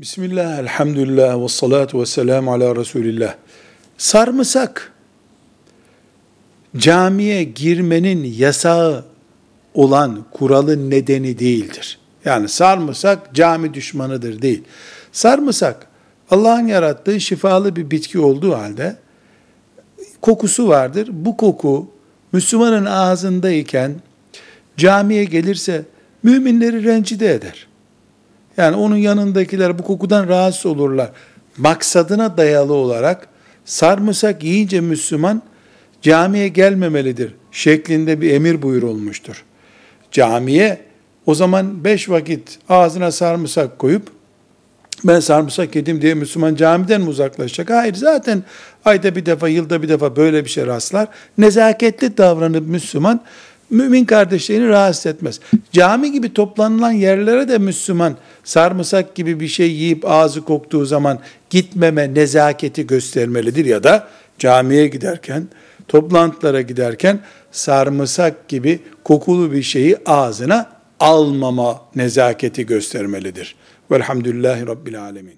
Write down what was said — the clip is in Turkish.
Bismillah, elhamdülillah, ve salatu ve selamu ala Resulillah. Sarımsak, camiye girmenin yasağı olan kuralın nedeni değildir. Yani sarımsak cami düşmanıdır değil. Sarımsak, Allah'ın yarattığı şifalı bir bitki olduğu halde, kokusu vardır. Bu koku, Müslümanın ağzındayken, camiye gelirse, müminleri rencide eder. Yani onun yanındakiler bu kokudan rahatsız olurlar. Maksadına dayalı olarak sarımsak yiyince Müslüman camiye gelmemelidir şeklinde bir emir buyurulmuştur. Camiye o zaman beş vakit ağzına sarımsak koyup ben sarımsak yedim diye Müslüman camiden mi uzaklaşacak? Hayır zaten ayda bir defa yılda bir defa böyle bir şey rastlar. Nezaketli davranıp Müslüman mümin kardeşlerini rahatsız etmez. Cami gibi toplanılan yerlere de Müslüman sarımsak gibi bir şey yiyip ağzı koktuğu zaman gitmeme nezaketi göstermelidir ya da camiye giderken, toplantılara giderken sarımsak gibi kokulu bir şeyi ağzına almama nezaketi göstermelidir. Velhamdülillahi Rabbil Alemin.